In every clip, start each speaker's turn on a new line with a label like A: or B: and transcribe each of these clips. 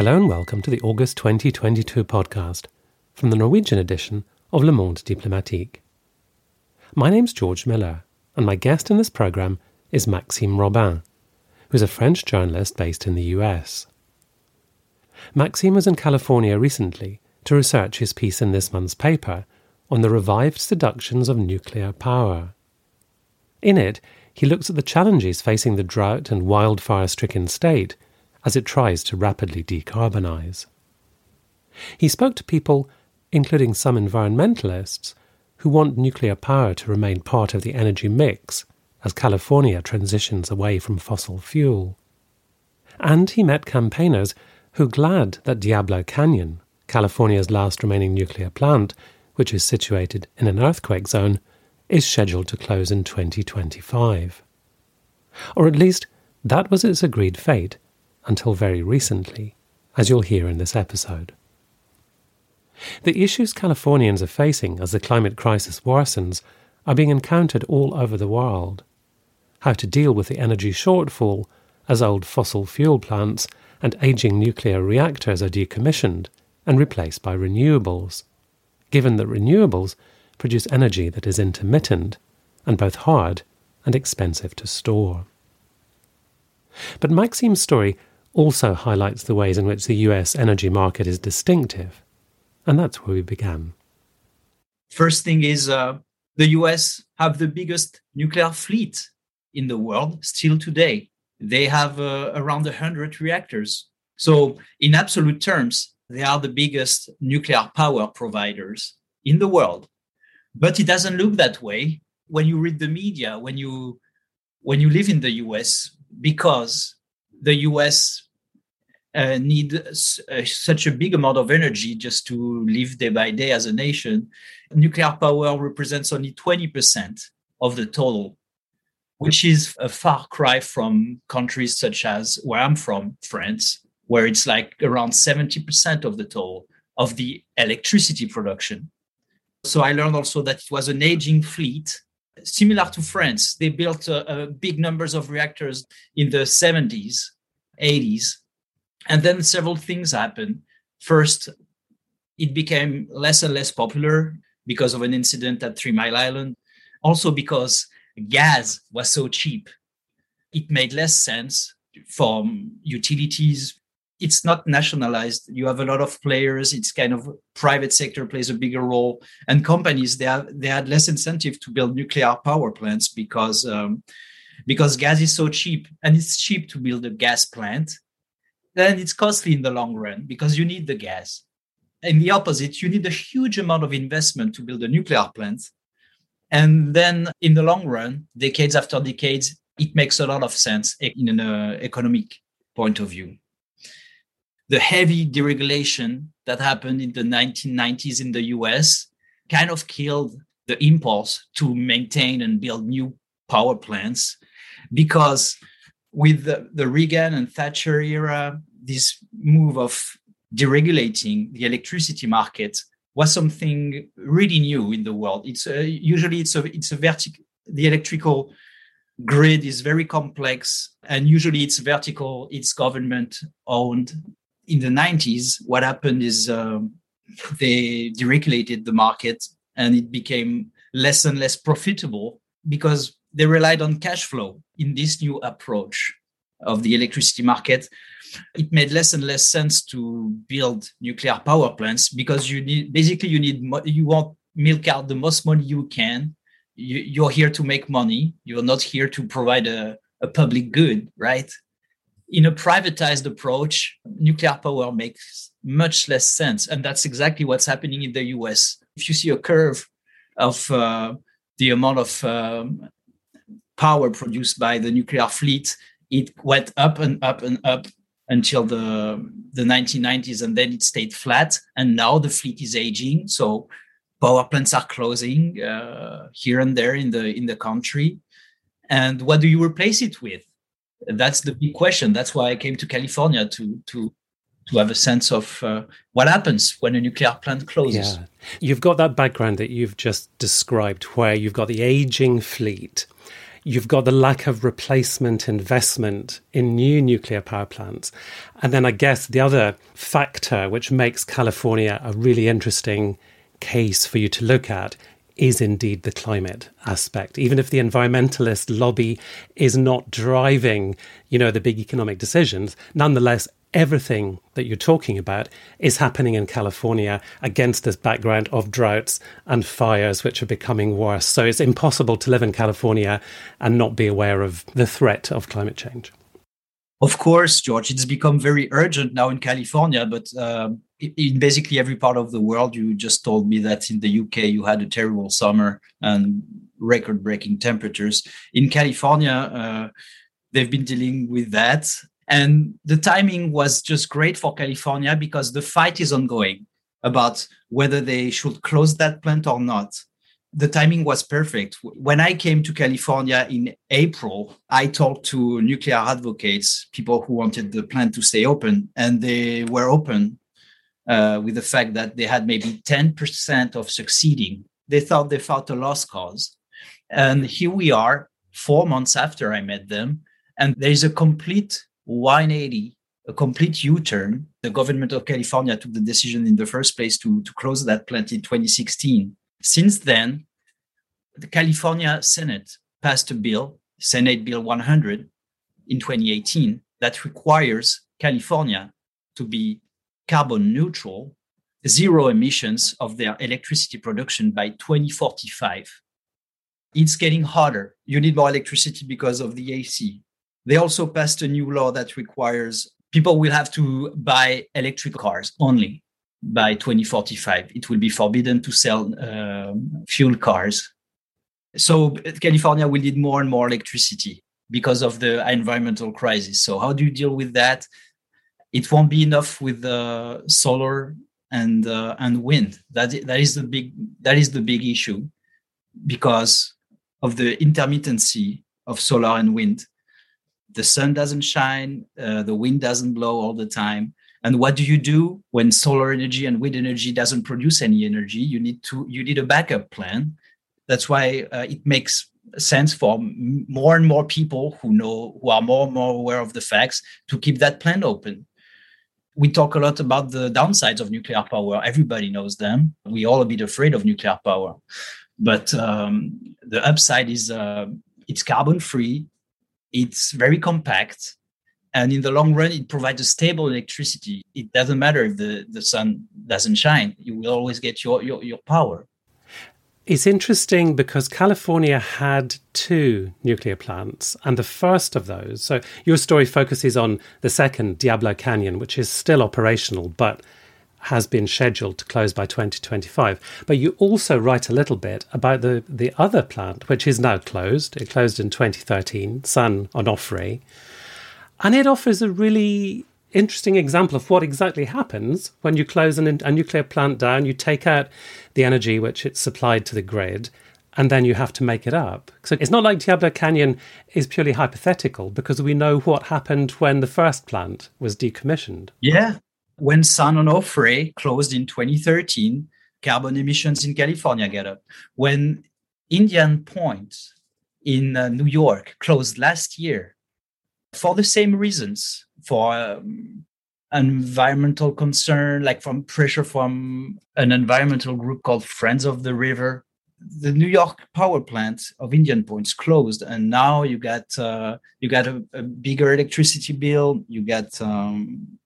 A: Hello and welcome to the August 2022 podcast from the Norwegian edition of Le Monde Diplomatique. My name's George Miller, and my guest in this programme is Maxime Robin, who's a French journalist based in the US. Maxime was in California recently to research his piece in this month's paper on the revived seductions of nuclear power. In it, he looks at the challenges facing the drought and wildfire stricken state as it tries to rapidly decarbonize. He spoke to people, including some environmentalists, who want nuclear power to remain part of the energy mix as California transitions away from fossil fuel. And he met campaigners who glad that Diablo Canyon, California's last remaining nuclear plant, which is situated in an earthquake zone, is scheduled to close in 2025. Or at least that was its agreed fate until very recently, as you'll hear in this episode. The issues Californians are facing as the climate crisis worsens are being encountered all over the world. How to deal with the energy shortfall as old fossil fuel plants and aging nuclear reactors are decommissioned and replaced by renewables, given that renewables produce energy that is intermittent and both hard and expensive to store. But Maxime's story also highlights the ways in which the US energy market is distinctive. And that's where we began.
B: First thing is uh, the US have the biggest nuclear fleet in the world still today. They have uh, around 100 reactors. So, in absolute terms, they are the biggest nuclear power providers in the world. But it doesn't look that way when you read the media, when you when you live in the US, because the US uh, need uh, such a big amount of energy just to live day by day as a nation. Nuclear power represents only 20% of the total, which is a far cry from countries such as where I'm from, France, where it's like around 70% of the total of the electricity production. So I learned also that it was an aging fleet similar to France. They built uh, uh, big numbers of reactors in the 70s, 80s, and then several things happened. First, it became less and less popular because of an incident at Three Mile Island. Also, because gas was so cheap, it made less sense for utilities. It's not nationalized. You have a lot of players. It's kind of private sector plays a bigger role, and companies they have, they had less incentive to build nuclear power plants because um, because gas is so cheap, and it's cheap to build a gas plant then it's costly in the long run because you need the gas. In the opposite, you need a huge amount of investment to build a nuclear plant. And then in the long run, decades after decades, it makes a lot of sense in an uh, economic point of view. The heavy deregulation that happened in the 1990s in the US kind of killed the impulse to maintain and build new power plants because with the, the Reagan and Thatcher era, this move of deregulating the electricity market was something really new in the world. It's a, usually it's a it's a vertical. The electrical grid is very complex, and usually it's vertical. It's government owned. In the 90s, what happened is um, they deregulated the market, and it became less and less profitable because they relied on cash flow in this new approach of the electricity market. It made less and less sense to build nuclear power plants because you need basically you need you want milk out the most money you can. You, are here to make money. You're not here to provide a, a public good right in a privatized approach nuclear power makes much less sense and that's exactly what's happening in the us if you see a curve of uh, the amount of um, power produced by the nuclear fleet, it went up and up and up until the the 1990s, and then it stayed flat. And now the fleet is aging, so power plants are closing uh, here and there in the in the country. And what do you replace it with? That's the big question. That's why I came to California to to to have a sense of uh, what happens when a nuclear plant closes.
A: Yeah. You've got that background that you've just described, where you've got the aging fleet You've got the lack of replacement investment in new nuclear power plants. And then I guess the other factor which makes California a really interesting case for you to look at is indeed the climate aspect. Even if the environmentalist lobby is not driving, you know, the big economic decisions, nonetheless, everything that you're talking about is happening in California against this background of droughts and fires, which are becoming worse. So it's impossible to live in California and not be aware of the threat of climate change.
B: Of course, George, it's become very urgent now in California, but um, in basically every part of the world. You just told me that in the UK you had a terrible summer and record breaking temperatures. In California, uh, they've been dealing with that. And the timing was just great for California because the fight is ongoing about whether they should close that plant or not. The timing was perfect. When I came to California in April, I talked to nuclear advocates, people who wanted the plant to stay open, and they were open uh, with the fact that they had maybe 10% of succeeding. They thought they fought a lost cause. And here we are, four months after I met them, and there's a complete 180, a complete U turn. The government of California took the decision in the first place to, to close that plant in 2016. Since then, the California Senate passed a bill, Senate Bill 100, in 2018, that requires California to be carbon neutral, zero emissions of their electricity production by 2045. It's getting harder. You need more electricity because of the AC. They also passed a new law that requires people will have to buy electric cars only by 2045. It will be forbidden to sell um, fuel cars. So California will need more and more electricity because of the environmental crisis. So how do you deal with that? It won't be enough with the solar and uh, and wind. That that is the big that is the big issue because of the intermittency of solar and wind the sun doesn't shine, uh, the wind doesn't blow all the time. And what do you do when solar energy and wind energy doesn't produce any energy? You need to you need a backup plan. That's why uh, it makes sense for more and more people who know who are more and more aware of the facts to keep that plan open. We talk a lot about the downsides of nuclear power. Everybody knows them. We all a bit afraid of nuclear power, but um, the upside is uh, it's carbon free it's very compact. And in the long run, it provides a stable electricity. It doesn't matter if the, the sun doesn't shine, you will always get your, your, your power.
A: It's interesting because California had two nuclear plants, and the first of those. So, your story focuses on the second, Diablo Canyon, which is still operational, but has been scheduled to close by 2025. But you also write a little bit about the, the other plant, which is now closed. It closed in 2013, San Onofre. And it offers a really interesting example of what exactly happens when you close an, a nuclear plant down. You take out the energy which it's supplied to the grid, and then you have to make it up. So it's not like Diablo Canyon is purely hypothetical because we know what happened when the first plant was decommissioned.
B: Yeah, when San Onofre closed in 2013, carbon emissions in California get up. When Indian Point in uh, New York closed last year for the same reasons, for um, environmental concern, like from pressure from an environmental group called Friends of the River. The New York power plant of Indian Point's closed, and now you got uh, you got a, a, bigger electricity bill. You got um,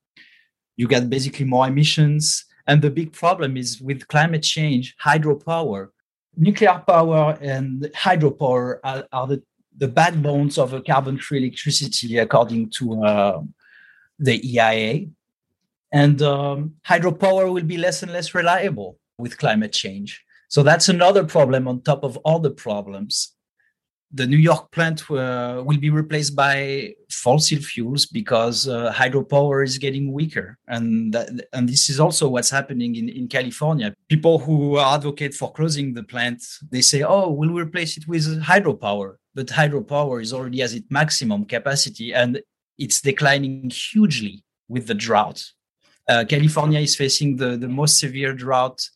B: you get basically more emissions. And the big problem is with climate change, hydropower. Nuclear power and hydropower are, are the, the backbones of a carbon free electricity, according to uh, the EIA. And um, hydropower will be less and less reliable with climate change. So that's another problem on top of all the problems the New York plant uh, will be replaced by fossil fuels because uh, hydropower is getting weaker, and that, and this is also what's happening in, in California. People who advocate for closing the plant, they say, "Oh, we'll replace it with hydropower," but hydropower is already at its maximum capacity, and it's declining hugely with the drought. Uh, California is facing the, the most severe drought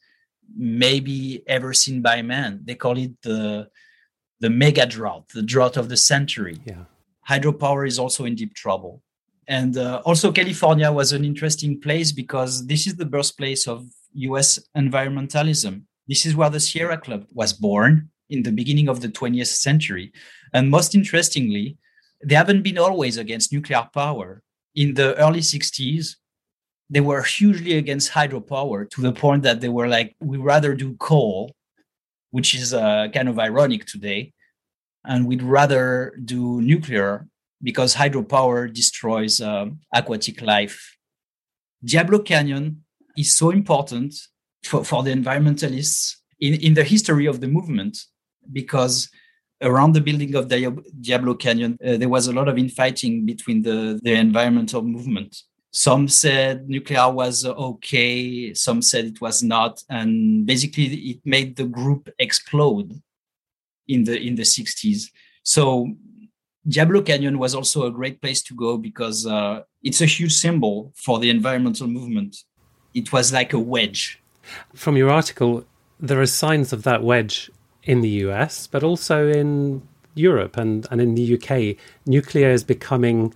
B: maybe ever seen by man. They call it the the mega drought, the drought of the century.
A: Yeah.
B: Hydropower is also in deep trouble. And uh, also, California was an interesting place because this is the birthplace of US environmentalism. This is where the Sierra Club was born in the beginning of the 20th century. And most interestingly, they haven't been always against nuclear power. In the early 60s, they were hugely against hydropower to the point that they were like, we rather do coal, which is uh, kind of ironic today, and we'd rather do nuclear because hydropower destroys um, aquatic life. Diablo Canyon is so important for, for the environmentalists in, in the history of the movement because around the building of Diablo Canyon, uh, there was a lot of infighting between the, the environmental movement. Some said nuclear was okay, some said it was not, and basically it made the group explode in the in the 60s. So Diablo Canyon was also a great place to go because uh, it's a huge symbol for the environmental movement. It was like a wedge.
A: From your article, there are signs of that wedge in the US, but also in Europe and, and in the UK. Nuclear is becoming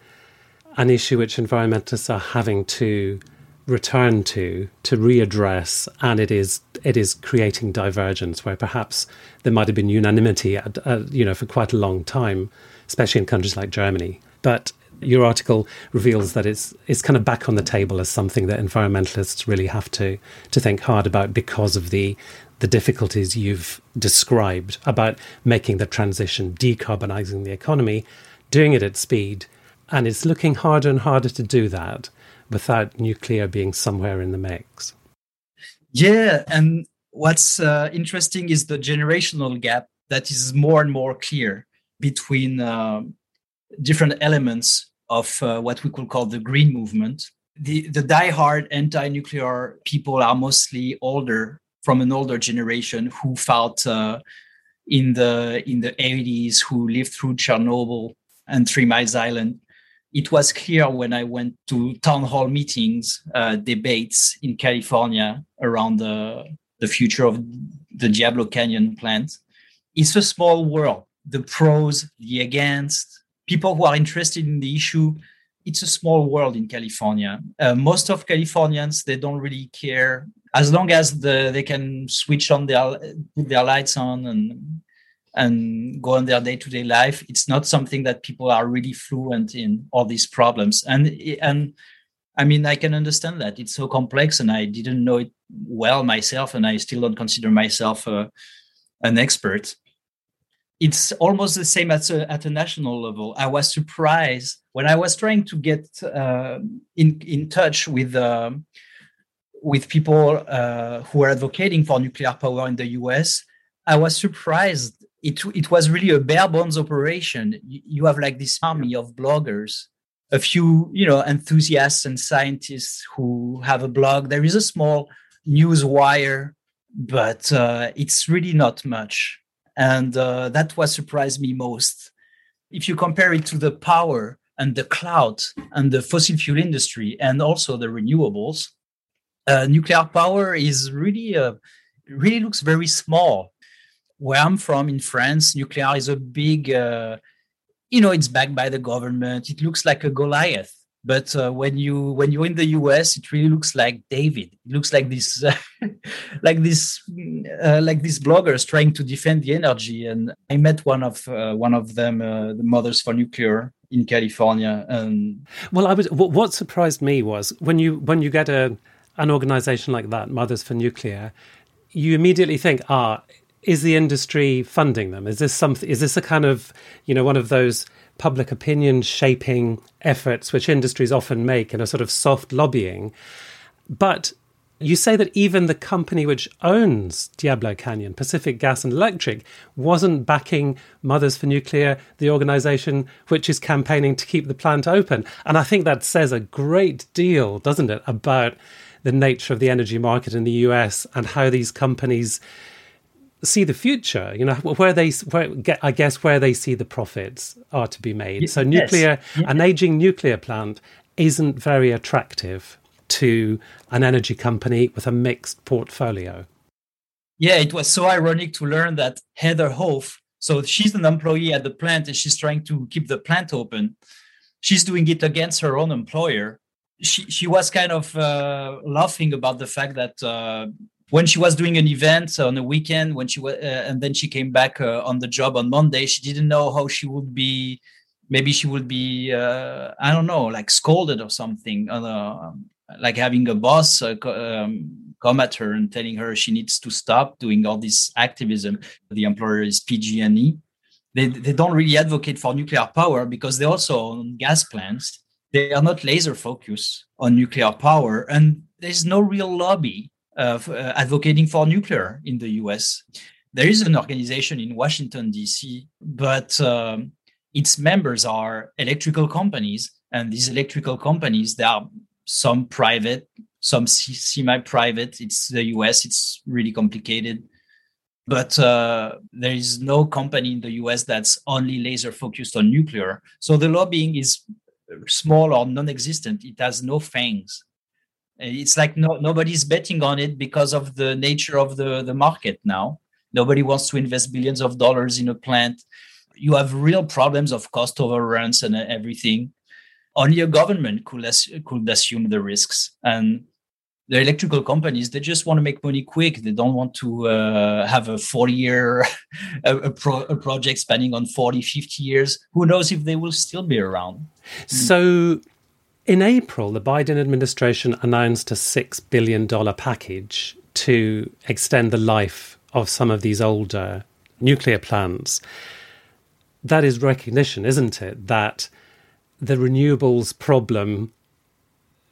A: an issue which environmentalists are having to return to to readdress and it is it is creating divergence where perhaps there might have been unanimity at, uh, you know for quite a long time especially in countries like Germany but your article reveals that it's it's kind of back on the table as something that environmentalists really have to to think hard about because of the the difficulties you've described about making the transition decarbonizing the economy doing it at speed and it's looking harder and harder to do that without nuclear being somewhere in the mix.
B: Yeah. And what's uh, interesting is the generational gap that is more and more clear between uh, different elements of uh, what we could call the green movement. The, the die-hard anti-nuclear people are mostly older from an older generation who fought uh, in the in the 80s, who lived through Chernobyl and Three Miles Island, it was clear when I went to town hall meetings, uh, debates in California around the, the future of the Diablo Canyon plant. It's a small world. The pros, the against, people who are interested in the issue. It's a small world in California. Uh, most of Californians they don't really care as long as the, they can switch on their put their lights on and and go on their day-to-day life it's not something that people are really fluent in all these problems. And and i mean i can understand that. It's so complex and i didn't know it well myself and i still don't consider myself uh, an expert. It's almost the same at a, at a national level. I was surprised when i was trying to get uh, in in touch with uh, with people uh, who are advocating for nuclear power in the us I was surprised it it was really a bare bones operation. You, have like this army of bloggers, a few you know enthusiasts and scientists who have a blog. There is a small news wire, but uh, it's really not much, and uh, that what surprised me most. If you compare it to the power and the cloud and the fossil fuel industry and also the renewables, uh, nuclear power is really uh, really looks very small where I'm from in France, nuclear is a big, uh, you know, it's backed by the government. It looks like a Goliath. But uh, when you when you're in the US, it really looks like David. It looks like this, like this, uh, like these bloggers trying to defend the energy. And I met one of uh, one of them, the Mothers for Nuclear in California. And
A: well, I was. What surprised me was when you when you get a an organization like that, Mothers for Nuclear, you immediately think, ah, is the industry funding them? Is this something? Is this a kind of you know one of those public opinion shaping efforts which industries often make in a sort of soft lobbying? But you say that even the company which owns Diablo Canyon, Pacific Gas and Electric, wasn't backing Mothers for Nuclear, the organization which is campaigning to keep the plant open. And I think that says a great deal, doesn't it, about the nature of the energy market in the US and how these companies see the future you know where they where, i guess where they see the profits are to be made so nuclear yes. an aging nuclear plant isn't very attractive to an energy company with a mixed portfolio
B: yeah it was so ironic to learn that heather Hoff So she's an employee at the plant and she's trying to keep the plant open. She's doing it against her own employer. She, she was kind of uh, laughing about the fact that uh, when she was doing an event on a weekend, when she was, uh, and then she came back uh, on the job on Monday, she didn't know how she would be. Maybe she would be, uh, I don't know, like scolded or something. Like having a boss uh, um, come at her and telling her she needs to stop doing all this activism. The employer is PG&E. They, they don't really advocate for nuclear power because they also own gas plants. They are not laser focused on nuclear power, and there's no real lobby uh, uh, advocating for nuclear in the US. There is an organization in Washington, D.C., but um, its members are electrical companies. And these electrical companies, they are some private, some semi-private. It's the US. It's really complicated, but uh, there is no company in the US that's only laser focused on nuclear. So the lobbying is small or non-existent. It has no fangs. Uh, it's like no nobody's betting on it because of the nature of the the market now. Nobody wants to invest billions of dollars in a plant. You have real problems of cost overruns and uh, everything only a government could, could assume the risks. And the electrical companies, they just want to make money quick. They don't want to uh, have a 40 year a, a, pro, a, project spanning on 40, 50 years. Who knows if they will still be around?
A: So in April, the Biden administration announced a $6 billion package to extend the life of some of these older nuclear plants. That is recognition, isn't it? That the renewables problem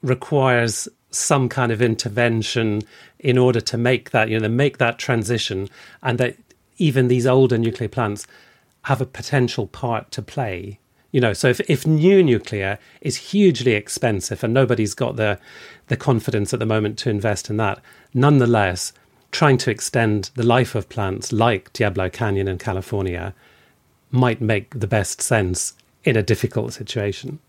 A: requires some kind of intervention in order to make that, you know, make that transition, and that even these older nuclear plants have a potential part to play. You know, so if, if new nuclear is hugely expensive and nobody's got the the confidence at the moment to invest in that, nonetheless, trying to extend the life of plants like Diablo Canyon in California might make the best sense in a difficult situation.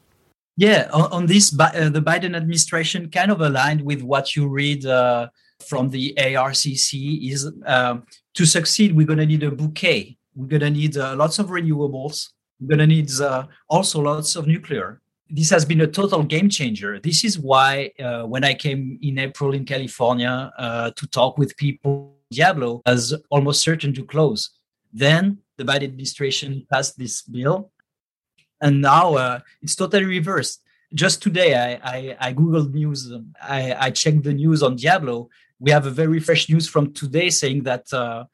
B: Yeah, on, on this, uh, the Biden administration kind of aligned with what you read uh, from the IPCC. Is uh, to succeed, we're going to need a bouquet. We're going to need uh, lots of renewables. We're going to need uh, also lots of nuclear. This has been a total game changer. This is why uh, when I came in April in California to talk with people, Diablo was almost certain to close. Then the Biden administration passed this bill and now uh, it's totally reversed. Just today, I, I, I googled news. I, I checked the news on Diablo. We have a very fresh news from today saying that uh,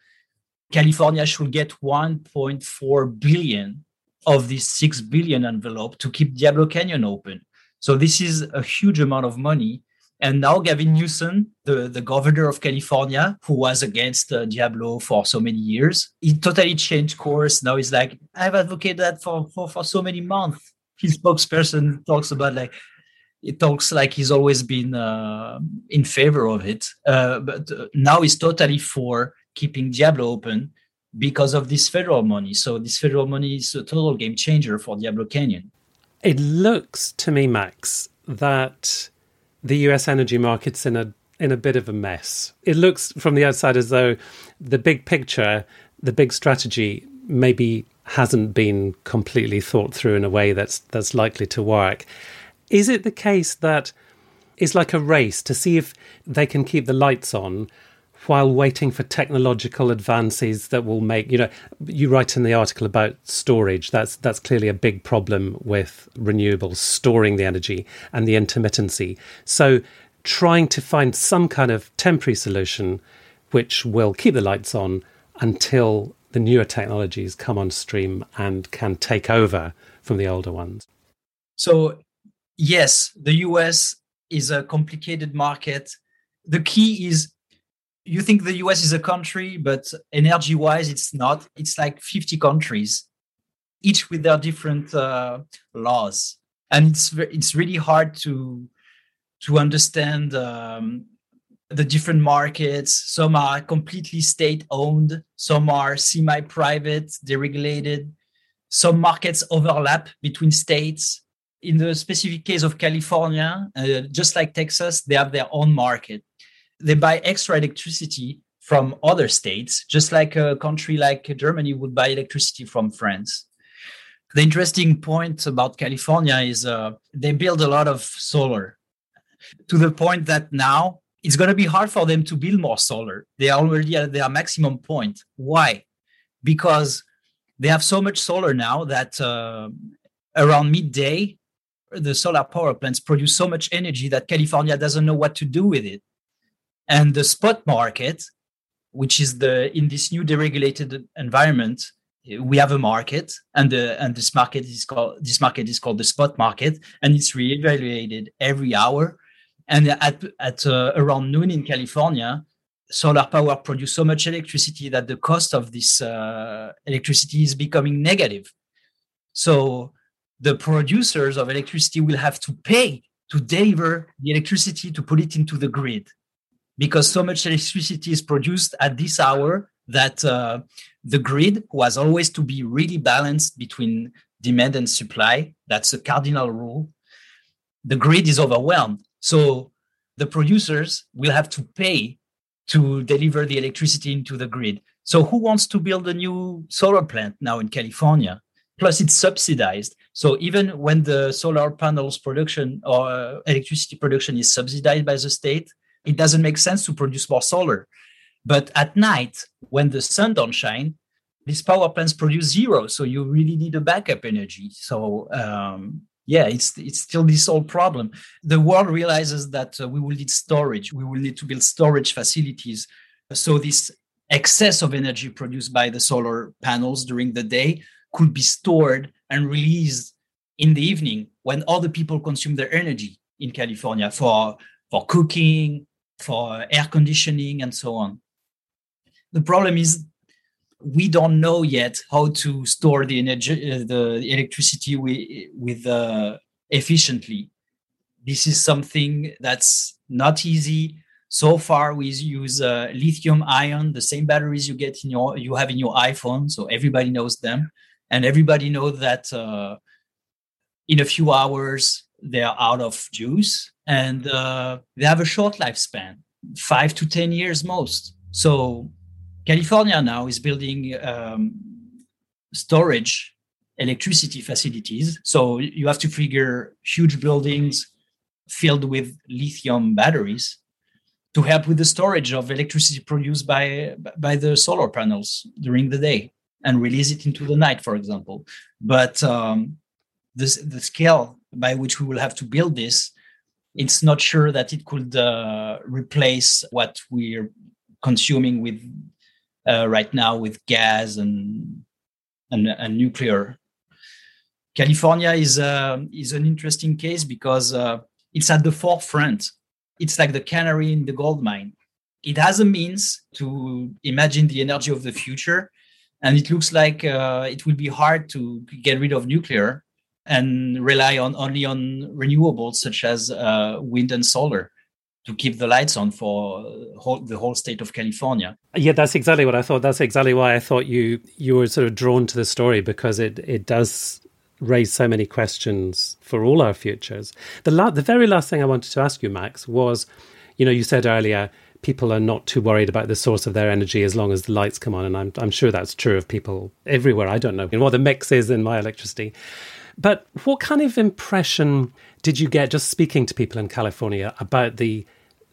B: California should get 1.4 billion of this 6 billion envelope to keep Diablo Canyon open. So this is a huge amount of money and now Gavin Newsom, the, the governor of California, who was against uh, Diablo for so many years, he totally changed course. Now he's like, I've advocated that for, for, for so many months. His spokesperson talks about like, it talks like he's always been uh, in favor of it. Uh, but uh, now he's totally for keeping Diablo open because of this federal money. So this federal money is a total game changer for Diablo Canyon.
A: It looks to me, Max, that the US energy market's in a in a bit of a mess. It looks from the outside as though the big picture, the big strategy maybe hasn't been completely thought through in a way that's that's likely to work. Is it the case that it's like a race to see if they can keep the lights on while waiting for technological advances that will make you know you write in the article about storage that's that's clearly a big problem with renewables storing the energy and the intermittency. So trying to find some kind of temporary solution which will keep the lights on until the newer technologies come on stream and can take over from the older ones.
B: So yes the US is a complicated market. The key is you think the US is a country, but energy wise, it's not. It's like 50 countries, each with their different uh, laws. And it's, it's really hard to, to understand um, the different markets. Some are completely state owned, some are semi private, deregulated. Some markets overlap between states. In the specific case of California, uh, just like Texas, they have their own market they buy extra electricity from other states, just like a country like Germany would buy electricity from France. The interesting point about California is uh, they build a lot of solar to the point that now it's going to be hard for them to build more solar. They are already at their maximum point. Why? Because they have so much solar now that uh, around midday, the solar power plants produce so much energy that California doesn't know what to do with it. And the spot market, which is the in this new deregulated environment, we have a market, and the and this market is called this market is called the spot market, and it's reevaluated every hour. And at at uh, around noon in California, solar power produce so much electricity that the cost of this uh, electricity is becoming negative. So the producers of electricity will have to pay to deliver the electricity to put it into the grid because so much electricity is produced at this hour that uh, the grid was always to be really balanced between demand and supply. That's a cardinal rule. The grid is overwhelmed. So the producers will have to pay to deliver the electricity into the grid. So who wants to build a new solar plant now in California? Plus, it's subsidized. So even when the solar panels production or electricity production is subsidized by the state, it doesn't make sense to produce more solar. But at night, when the sun don't shine, these power plants produce zero. So you really need a backup energy. So um, yeah, it's it's still this old problem. The world realizes that uh, we will need storage. We will need to build storage facilities. So this excess of energy produced by the solar panels during the day could be stored and released in the evening when other people consume their energy in California for for cooking, for air conditioning, and so on. The problem is we don't know yet how to store the energy, uh, the electricity with, with uh, efficiently. This is something that's not easy. So far, we use uh, lithium ion, the same batteries you get in your you have in your iPhone. So everybody knows them, and everybody knows that uh, in a few hours they're out of juice, and uh, they have a short lifespan, five to ten years most. So California now is building um, storage electricity facilities. So you have to figure huge buildings filled with lithium batteries to help with the storage of electricity produced by by the solar panels during the day and release it into the night, for example. But um, this, the scale by which we will have to build this, it's not sure that it could uh, replace what we're consuming with uh, right now with gas and, and, and nuclear. California is uh, is an interesting case because uh, it's at the forefront. It's like the canary in the gold mine. It has a means to imagine the energy of the future, and it looks like uh, it will be hard to get rid of nuclear and rely on only on renewables such as uh, wind and solar to keep the lights on for whole, the whole state of California.
A: Yeah, that's exactly what I thought. That's exactly why I thought you you were sort of drawn to the story because it it does raise so many questions for all our futures. The la- the very last thing I wanted to ask you, Max, was, you know, you said earlier people are not too worried about the source of their energy as long as the lights come on, and I'm I'm sure that's true of people everywhere. I don't know what the mix is in my electricity. But what kind of impression did you get just speaking to people in California about the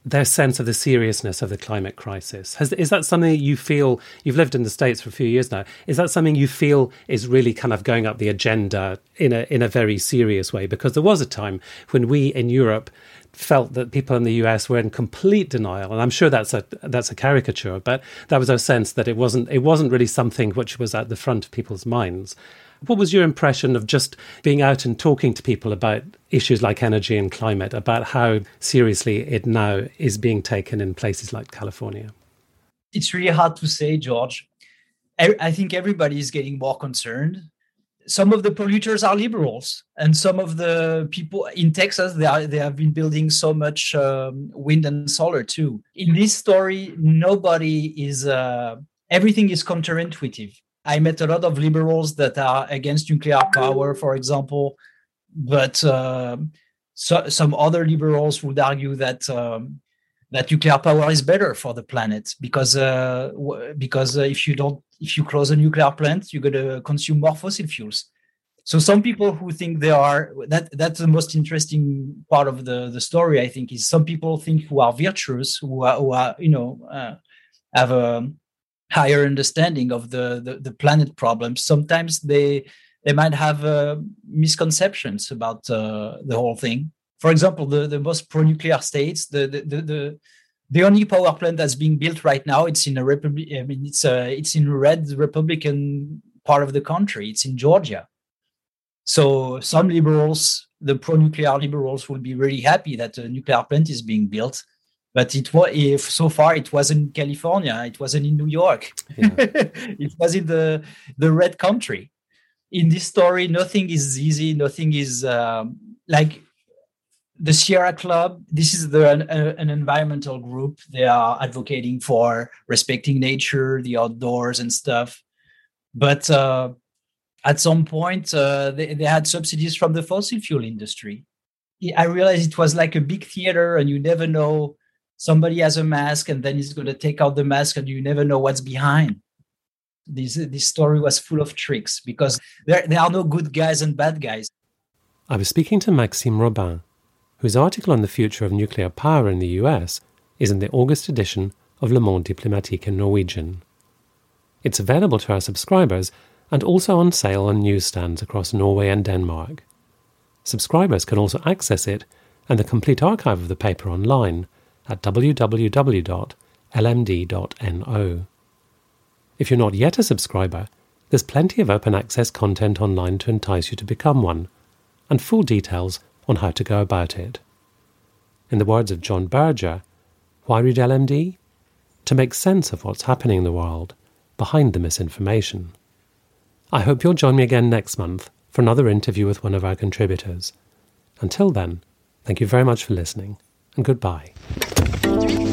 A: their sense of the seriousness of the climate crisis. Has, is that something you feel you've lived in the states for a few years now? Is that something you feel is really kind of going up the agenda in a in a very serious way? Because there was a time when we in Europe felt that people in the US were in complete denial, and I'm sure that's a that's a caricature, but that was our sense that it wasn't it wasn't really something which was at the front of people's minds. What was your impression of just being out and talking to people about issues like energy and climate, about how seriously it now is being taken in places like California?
B: It's really hard to say, George. I think everybody is getting more concerned. Some of the polluters are liberals, and some of the people in Texas they are they have been building so much um, wind and solar too. In this story, nobody is. Uh, everything is counterintuitive I met a lot of liberals that are against nuclear power, for example, but uh, so, some other liberals would argue that um, that nuclear power is better for the planet because uh, w- because uh, if you don't if you close a nuclear plant, you're going to consume more fossil fuels. So some people who think they are that that's the most interesting part of the the story. I think is some people think who are virtuous, who are, who are you know uh, have a higher understanding of the, the, the planet problems. Sometimes they they might have uh, misconceptions about uh, the whole thing. For example, the, the most pro-nuclear states, the, the, the, the the only power plant that's being built right now it's in a republic i mean it's a it's in red republican part of the country it's in georgia so some liberals the pro-nuclear liberals will be really happy that a nuclear plant is being built but it was if so far it wasn't in california it wasn't in new york yeah. it was in the the red country in this story nothing is easy nothing is um, like the Sierra Club, this is the, an, an, environmental group. They are advocating for respecting nature, the outdoors, and stuff. But uh, at some point, uh, they, they had subsidies from the fossil fuel industry. I realized it was like a big theater, and you never know. Somebody has a mask, and then he's going to take out the mask, and you never know what's behind. This, this story was full of tricks because there, there are no good guys and bad guys.
A: I was speaking to Maxime Robin, whose article on the future of nuclear power in the US is in the August edition of Le Monde Diplomatique in Norwegian. It's available to our subscribers and also on sale on newsstands across Norway and Denmark. Subscribers can also access it and the complete archive of the paper online at www.lmd.no. If you're not yet a subscriber, there's plenty of open access content online to entice you to become one, and full details on how to go about it. In the words of John Berger, why read LMD? To make sense of what's happening in the world behind the misinformation. I hope you'll join me again next month for another interview with one of our contributors. Until then, thank you very much for listening, and goodbye. Thank you.